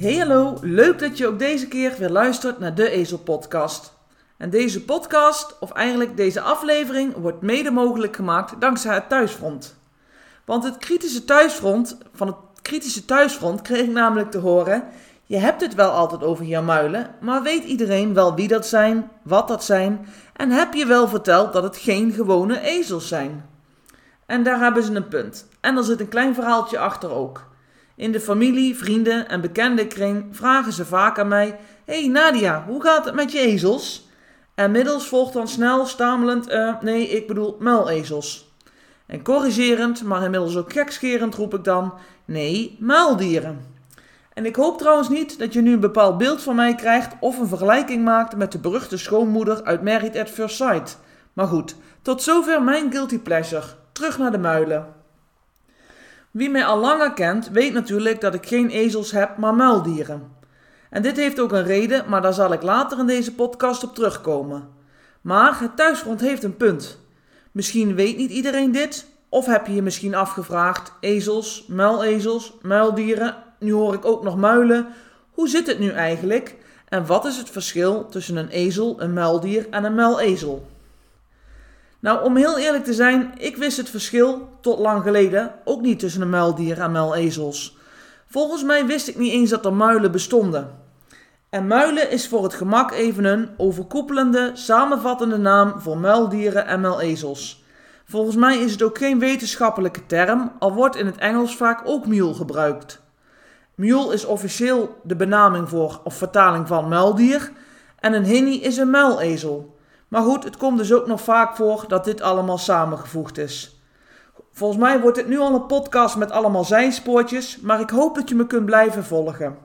Hey hallo, leuk dat je ook deze keer weer luistert naar de Ezel Podcast. En deze podcast, of eigenlijk deze aflevering, wordt mede mogelijk gemaakt dankzij het thuisfront. Want het kritische thuisfront, van het kritische thuisfront kreeg ik namelijk te horen: je hebt het wel altijd over jamuilen, maar weet iedereen wel wie dat zijn, wat dat zijn en heb je wel verteld dat het geen gewone ezels zijn? En daar hebben ze een punt. En er zit een klein verhaaltje achter ook. In de familie, vrienden en bekende vragen ze vaak aan mij: Hey Nadia, hoe gaat het met je ezels? En middels volgt dan snel stamelend: uh, Nee, ik bedoel muilezels. En corrigerend, maar inmiddels ook gekscherend roep ik dan: Nee, muildieren. En ik hoop trouwens niet dat je nu een bepaald beeld van mij krijgt of een vergelijking maakt met de beruchte schoonmoeder uit Married at Sight. Maar goed, tot zover mijn guilty pleasure. Terug naar de muilen. Wie mij al langer kent, weet natuurlijk dat ik geen ezels heb, maar muildieren. En dit heeft ook een reden, maar daar zal ik later in deze podcast op terugkomen. Maar het thuisfront heeft een punt. Misschien weet niet iedereen dit, of heb je je misschien afgevraagd: ezels, muilezels, muildieren, nu hoor ik ook nog muilen. Hoe zit het nu eigenlijk? En wat is het verschil tussen een ezel, een muildier en een muilezel? Nou, om heel eerlijk te zijn, ik wist het verschil tot lang geleden ook niet tussen een muildier en muilezels. Volgens mij wist ik niet eens dat er muilen bestonden. En muilen is voor het gemak even een overkoepelende, samenvattende naam voor muildieren en muilezels. Volgens mij is het ook geen wetenschappelijke term, al wordt in het Engels vaak ook mule gebruikt. Mule is officieel de benaming voor of vertaling van muildier en een hinny is een muilezel. Maar goed, het komt dus ook nog vaak voor dat dit allemaal samengevoegd is. Volgens mij wordt dit nu al een podcast met allemaal zijspoortjes, maar ik hoop dat je me kunt blijven volgen.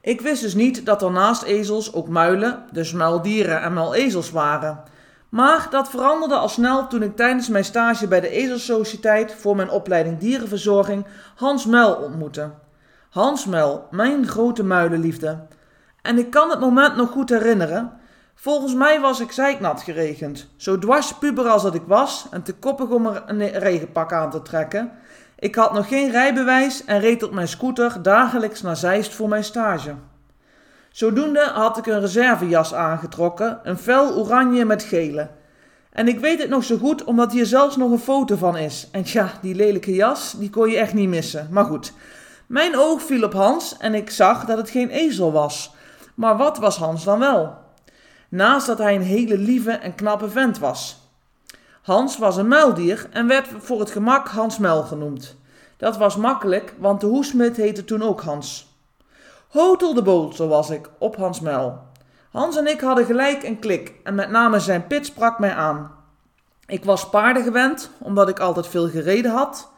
Ik wist dus niet dat er naast ezels ook muilen, dus muildieren en muilezels waren. Maar dat veranderde al snel toen ik tijdens mijn stage bij de Ezelsociëteit voor mijn opleiding dierenverzorging Hans Muil ontmoette. Hans Muil, mijn grote muilenliefde. En ik kan het moment nog goed herinneren. Volgens mij was ik zeiknat geregend. Zo dwars puber als dat ik was en te koppig om er een regenpak aan te trekken. Ik had nog geen rijbewijs en reed op mijn scooter dagelijks naar Zeist voor mijn stage. Zodoende had ik een reservejas aangetrokken, een fel oranje met gele. En ik weet het nog zo goed omdat hier zelfs nog een foto van is. En tja, die lelijke jas, die kon je echt niet missen. Maar goed, mijn oog viel op Hans en ik zag dat het geen ezel was. Maar wat was Hans dan wel? Naast dat hij een hele lieve en knappe vent was. Hans was een muildier en werd voor het gemak Hans Muil genoemd. Dat was makkelijk, want de hoesmid heette toen ook Hans. Hotel de botel was ik, op Hans Muil. Hans en ik hadden gelijk een klik en met name zijn pit sprak mij aan. Ik was paarden gewend, omdat ik altijd veel gereden had.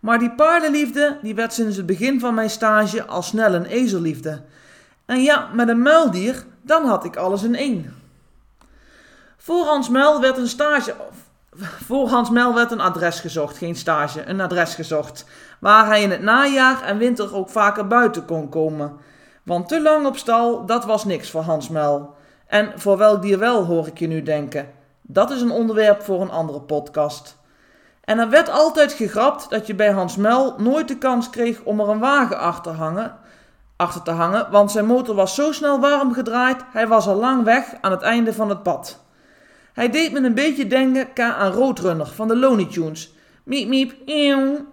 Maar die paardenliefde die werd sinds het begin van mijn stage al snel een ezelliefde. En ja, met een muildier, dan had ik alles in één. Voor Hans Mel werd een stage. Voor Hans Mel werd een adres gezocht, geen stage, een adres gezocht. Waar hij in het najaar en winter ook vaker buiten kon komen. Want te lang op stal, dat was niks voor Hans Mel. En voor welk dier wel, hoor ik je nu denken. Dat is een onderwerp voor een andere podcast. En er werd altijd gegrapt dat je bij Hans Mel nooit de kans kreeg om er een wagen achter, hangen, achter te hangen, want zijn motor was zo snel warm gedraaid, hij was al lang weg aan het einde van het pad. Hij deed me een beetje denken aan Roadrunner van de Looney Tunes. Miep miep, eeuw.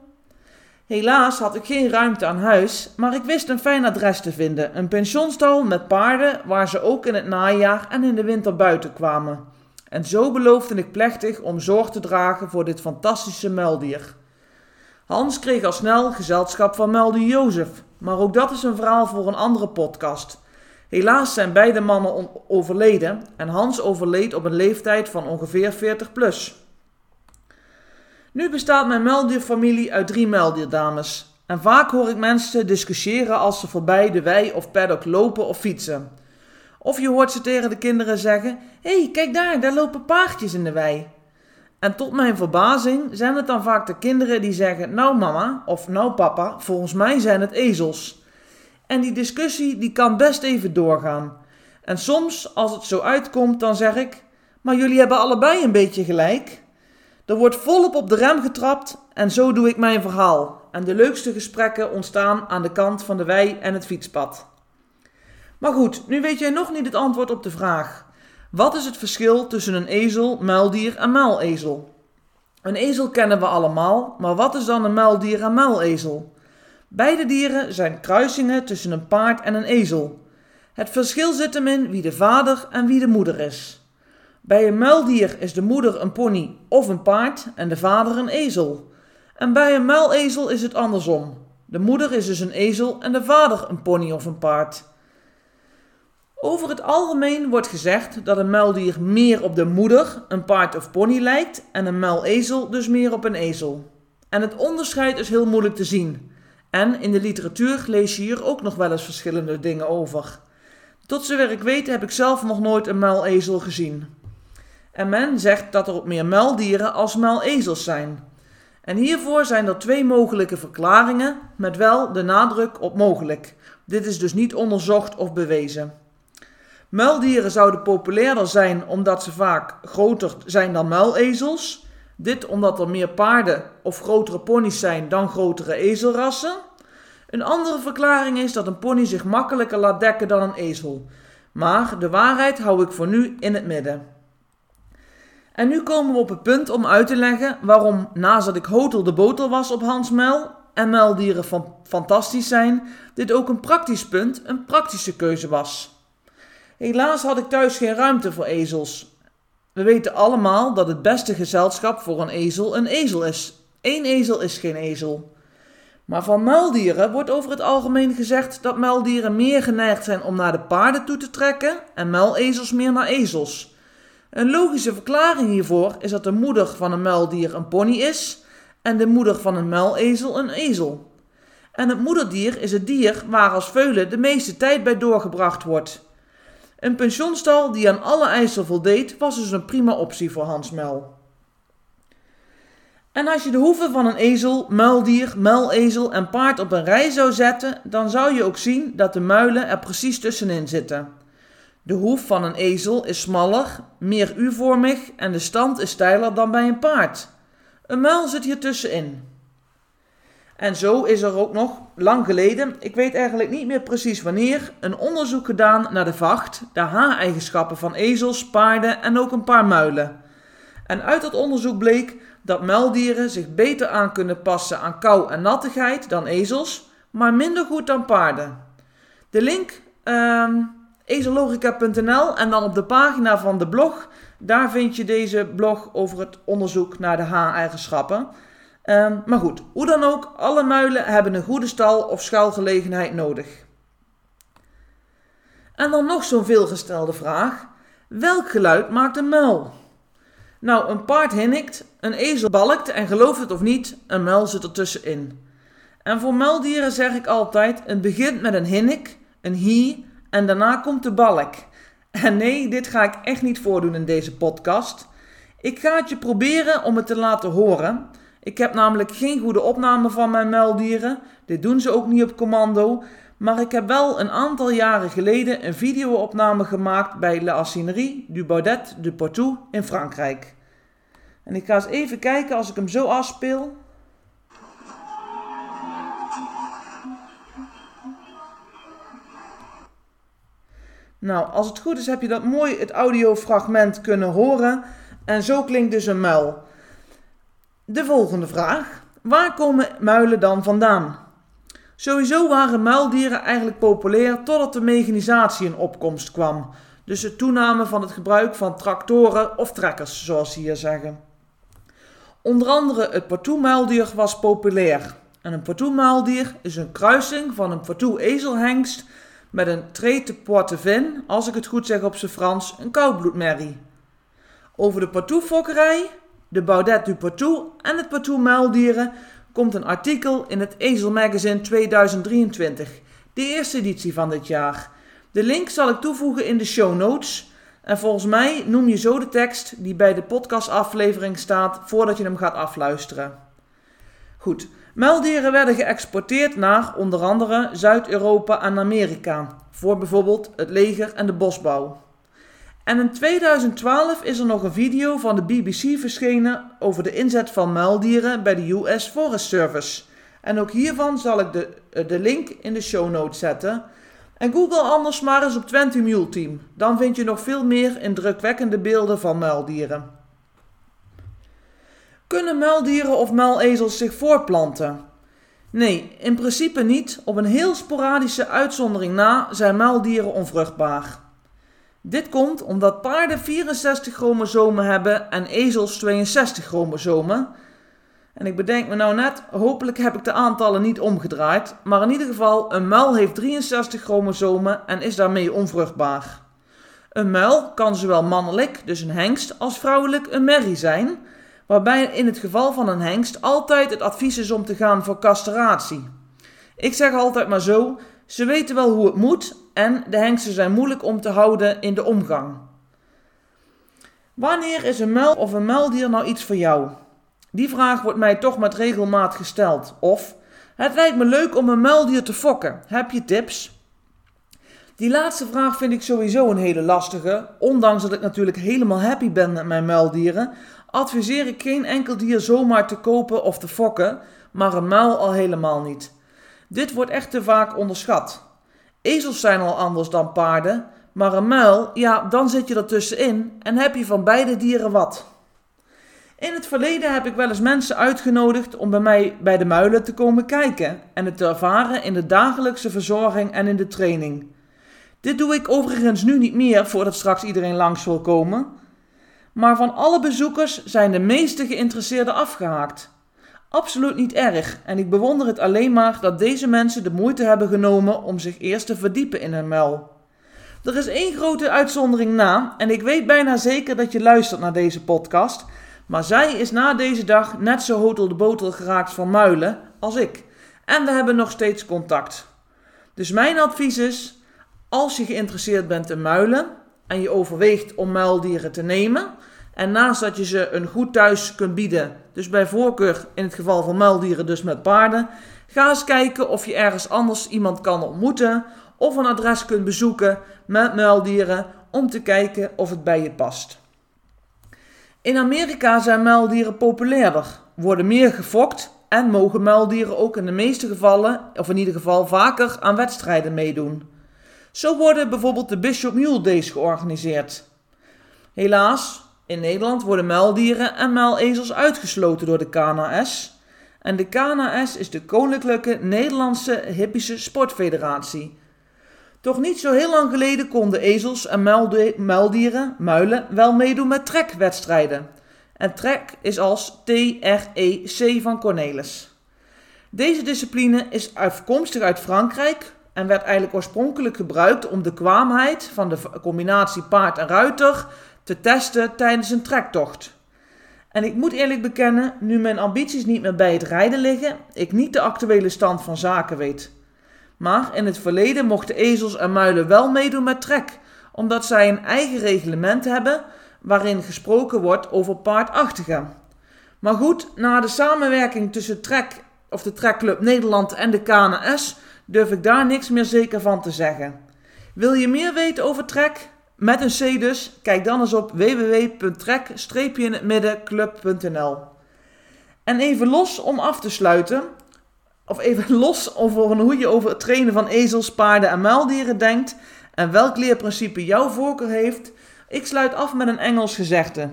Helaas had ik geen ruimte aan huis, maar ik wist een fijn adres te vinden. Een pensionstal met paarden waar ze ook in het najaar en in de winter buiten kwamen. En zo beloofde ik plechtig om zorg te dragen voor dit fantastische muildier. Hans kreeg al snel gezelschap van muildier Jozef, maar ook dat is een verhaal voor een andere podcast. Helaas zijn beide mannen overleden en Hans overleed op een leeftijd van ongeveer 40 plus. Nu bestaat mijn muildierfamilie uit drie muildierdames. En vaak hoor ik mensen discussiëren als ze voorbij de wei of paddock lopen of fietsen. Of je hoort ze tegen de kinderen zeggen: Hé, hey, kijk daar, daar lopen paardjes in de wei. En tot mijn verbazing zijn het dan vaak de kinderen die zeggen: Nou, mama of nou, papa, volgens mij zijn het ezels. En die discussie die kan best even doorgaan. En soms, als het zo uitkomt, dan zeg ik: Maar jullie hebben allebei een beetje gelijk. Er wordt volop op de rem getrapt en zo doe ik mijn verhaal. En de leukste gesprekken ontstaan aan de kant van de wei en het fietspad. Maar goed, nu weet jij nog niet het antwoord op de vraag. Wat is het verschil tussen een ezel, muildier en muilezel? Een ezel kennen we allemaal, maar wat is dan een muildier en muilezel? Beide dieren zijn kruisingen tussen een paard en een ezel. Het verschil zit hem in wie de vader en wie de moeder is. Bij een muildier is de moeder een pony of een paard en de vader een ezel. En bij een muilezel is het andersom. De moeder is dus een ezel en de vader een pony of een paard. Over het algemeen wordt gezegd dat een muildier meer op de moeder, een paard of pony lijkt, en een muilezel dus meer op een ezel. En het onderscheid is heel moeilijk te zien. En in de literatuur lees je hier ook nog wel eens verschillende dingen over. Tot zover ik weet heb ik zelf nog nooit een muilezel gezien. En men zegt dat er ook meer muildieren als muilezels zijn. En hiervoor zijn er twee mogelijke verklaringen, met wel de nadruk op mogelijk. Dit is dus niet onderzocht of bewezen. Muildieren zouden populairder zijn omdat ze vaak groter zijn dan muilezels. Dit omdat er meer paarden of grotere ponies zijn dan grotere ezelrassen. Een andere verklaring is dat een pony zich makkelijker laat dekken dan een ezel. Maar de waarheid hou ik voor nu in het midden. En nu komen we op het punt om uit te leggen waarom, naast dat ik hotel de botel was op Hans Mel en muildieren fantastisch zijn, dit ook een praktisch punt, een praktische keuze was. Helaas had ik thuis geen ruimte voor ezels. We weten allemaal dat het beste gezelschap voor een ezel een ezel is. Eén ezel is geen ezel. Maar van muildieren wordt over het algemeen gezegd dat muildieren meer geneigd zijn om naar de paarden toe te trekken en muilezels meer naar ezels. Een logische verklaring hiervoor is dat de moeder van een muildier een pony is en de moeder van een muilezel een ezel. En het moederdier is het dier waar als veulen de meeste tijd bij doorgebracht wordt. Een pensionstal die aan alle eisen voldeed, was dus een prima optie voor Hans Mel. En als je de hoeven van een ezel, muildier, muilezel en paard op een rij zou zetten, dan zou je ook zien dat de muilen er precies tussenin zitten. De hoef van een ezel is smaller, meer U-vormig en de stand is steiler dan bij een paard. Een muil zit hier tussenin. En zo is er ook nog lang geleden, ik weet eigenlijk niet meer precies wanneer, een onderzoek gedaan naar de vacht, de haareigenschappen van ezels, paarden en ook een paar muilen. En uit dat onderzoek bleek dat muildieren zich beter aan kunnen passen aan kou en nattigheid dan ezels, maar minder goed dan paarden. De link uh, ezellogica.nl en dan op de pagina van de blog, daar vind je deze blog over het onderzoek naar de haareigenschappen. Um, maar goed, hoe dan ook, alle muilen hebben een goede stal of schuilgelegenheid nodig. En dan nog zo'n veelgestelde vraag: welk geluid maakt een muil? Nou, een paard hinnikt, een ezel balkt en geloof het of niet, een muil zit er tussenin. En voor muildieren zeg ik altijd: het begint met een hinnik, een hie en daarna komt de balk. En nee, dit ga ik echt niet voordoen in deze podcast. Ik ga het je proberen om het te laten horen. Ik heb namelijk geen goede opname van mijn muildieren. Dit doen ze ook niet op commando. Maar ik heb wel een aantal jaren geleden een videoopname gemaakt bij La Assinerie du Baudet de Poitou in Frankrijk. En ik ga eens even kijken als ik hem zo afspeel. Nou, als het goed is heb je dat mooi het audiofragment kunnen horen. En zo klinkt dus een muil. De volgende vraag. Waar komen muilen dan vandaan? Sowieso waren muildieren eigenlijk populair totdat de mechanisatie in opkomst kwam. Dus de toename van het gebruik van tractoren of trekkers, zoals ze hier zeggen. Onder andere het Poitou-muildier was populair. En een Poitou-muildier is een kruising van een Poitou-ezelhengst met een trait de Poitevin, als ik het goed zeg op zijn Frans, een koudbloedmerrie. Over de Poitou-fokkerij, de Baudet du Poitou en het Poitou-muildieren komt een artikel in het Ezel Magazine 2023, de eerste editie van dit jaar. De link zal ik toevoegen in de show notes. En volgens mij noem je zo de tekst die bij de podcastaflevering staat voordat je hem gaat afluisteren. Goed, muildieren werden geëxporteerd naar onder andere Zuid-Europa en Amerika, voor bijvoorbeeld het leger en de bosbouw. En in 2012 is er nog een video van de BBC verschenen over de inzet van muildieren bij de US Forest Service. En ook hiervan zal ik de, de link in de show notes zetten. En google anders maar eens op Twente Mule Team. Dan vind je nog veel meer indrukwekkende beelden van muildieren. Kunnen muildieren of muilezels zich voorplanten? Nee, in principe niet. Op een heel sporadische uitzondering na zijn muildieren onvruchtbaar. Dit komt omdat paarden 64 chromosomen hebben en ezels 62 chromosomen. En ik bedenk me nou net, hopelijk heb ik de aantallen niet omgedraaid, maar in ieder geval, een muil heeft 63 chromosomen en is daarmee onvruchtbaar. Een muil kan zowel mannelijk, dus een hengst, als vrouwelijk een merrie zijn, waarbij in het geval van een hengst altijd het advies is om te gaan voor castratie. Ik zeg altijd maar zo, ze weten wel hoe het moet en de hengsten zijn moeilijk om te houden in de omgang. Wanneer is een muil of een muildier nou iets voor jou? Die vraag wordt mij toch met regelmaat gesteld. Of, het lijkt me leuk om een muildier te fokken. Heb je tips? Die laatste vraag vind ik sowieso een hele lastige. Ondanks dat ik natuurlijk helemaal happy ben met mijn muildieren, adviseer ik geen enkel dier zomaar te kopen of te fokken, maar een muil al helemaal niet. Dit wordt echt te vaak onderschat. Ezels zijn al anders dan paarden, maar een muil, ja, dan zit je er tussenin en heb je van beide dieren wat. In het verleden heb ik wel eens mensen uitgenodigd om bij mij bij de muilen te komen kijken en het te ervaren in de dagelijkse verzorging en in de training. Dit doe ik overigens nu niet meer voordat straks iedereen langs wil komen. Maar van alle bezoekers zijn de meeste geïnteresseerden afgehaakt. Absoluut niet erg en ik bewonder het alleen maar dat deze mensen de moeite hebben genomen om zich eerst te verdiepen in hun muil. Er is één grote uitzondering na en ik weet bijna zeker dat je luistert naar deze podcast, maar zij is na deze dag net zo hotel de botel geraakt van muilen als ik. En we hebben nog steeds contact. Dus mijn advies is, als je geïnteresseerd bent in muilen en je overweegt om muildieren te nemen, en naast dat je ze een goed thuis kunt bieden, dus bij voorkeur in het geval van muildieren dus met paarden, ga eens kijken of je ergens anders iemand kan ontmoeten of een adres kunt bezoeken met muildieren om te kijken of het bij je past. In Amerika zijn muildieren populairder, worden meer gefokt en mogen muildieren ook in de meeste gevallen, of in ieder geval vaker, aan wedstrijden meedoen. Zo worden bijvoorbeeld de Bishop Mule Days georganiseerd. Helaas, in Nederland worden muildieren en muilezels uitgesloten door de KNAS. En de KNAS is de Koninklijke Nederlandse Hippische Sportfederatie. Toch niet zo heel lang geleden konden ezels en muildieren, muilen, wel meedoen met trekwedstrijden. En trek is als T-R-E-C van Cornelis. Deze discipline is afkomstig uit Frankrijk en werd eigenlijk oorspronkelijk gebruikt om de kwaamheid van de combinatie paard en ruiter te testen tijdens een trektocht. En ik moet eerlijk bekennen, nu mijn ambities niet meer bij het rijden liggen, ik niet de actuele stand van zaken weet. Maar in het verleden mochten ezels en muilen wel meedoen met trek, omdat zij een eigen reglement hebben waarin gesproken wordt over paardachtigen. Maar goed, na de samenwerking tussen Trek of de Trekclub Nederland en de KNS durf ik daar niks meer zeker van te zeggen. Wil je meer weten over Trek? Met een C dus, kijk dan eens op www.trek-club.nl. En even los om af te sluiten, of even los over hoe je over het trainen van ezels, paarden en muildieren denkt en welk leerprincipe jouw voorkeur heeft, ik sluit af met een Engels gezegde.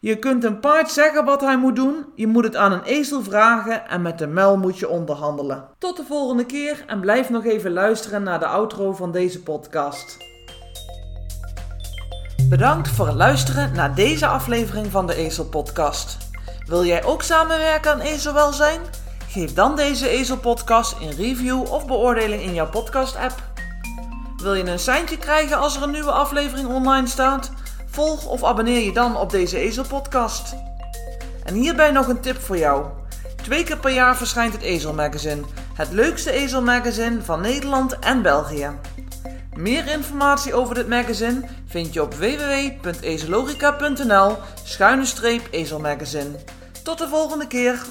Je kunt een paard zeggen wat hij moet doen, je moet het aan een ezel vragen en met de muil moet je onderhandelen. Tot de volgende keer en blijf nog even luisteren naar de outro van deze podcast. Bedankt voor het luisteren naar deze aflevering van de Ezel Podcast. Wil jij ook samenwerken aan ezelwelzijn? Geef dan deze Ezel Podcast een review of beoordeling in jouw podcast-app. Wil je een seintje krijgen als er een nieuwe aflevering online staat? Volg of abonneer je dan op deze Ezel Podcast. En hierbij nog een tip voor jou. Twee keer per jaar verschijnt het Ezelmagazine, het leukste ezelmagazine van Nederland en België. Meer informatie over dit magazine vind je op www.ezelogica.nl schuine ezelmagazine. Tot de volgende keer!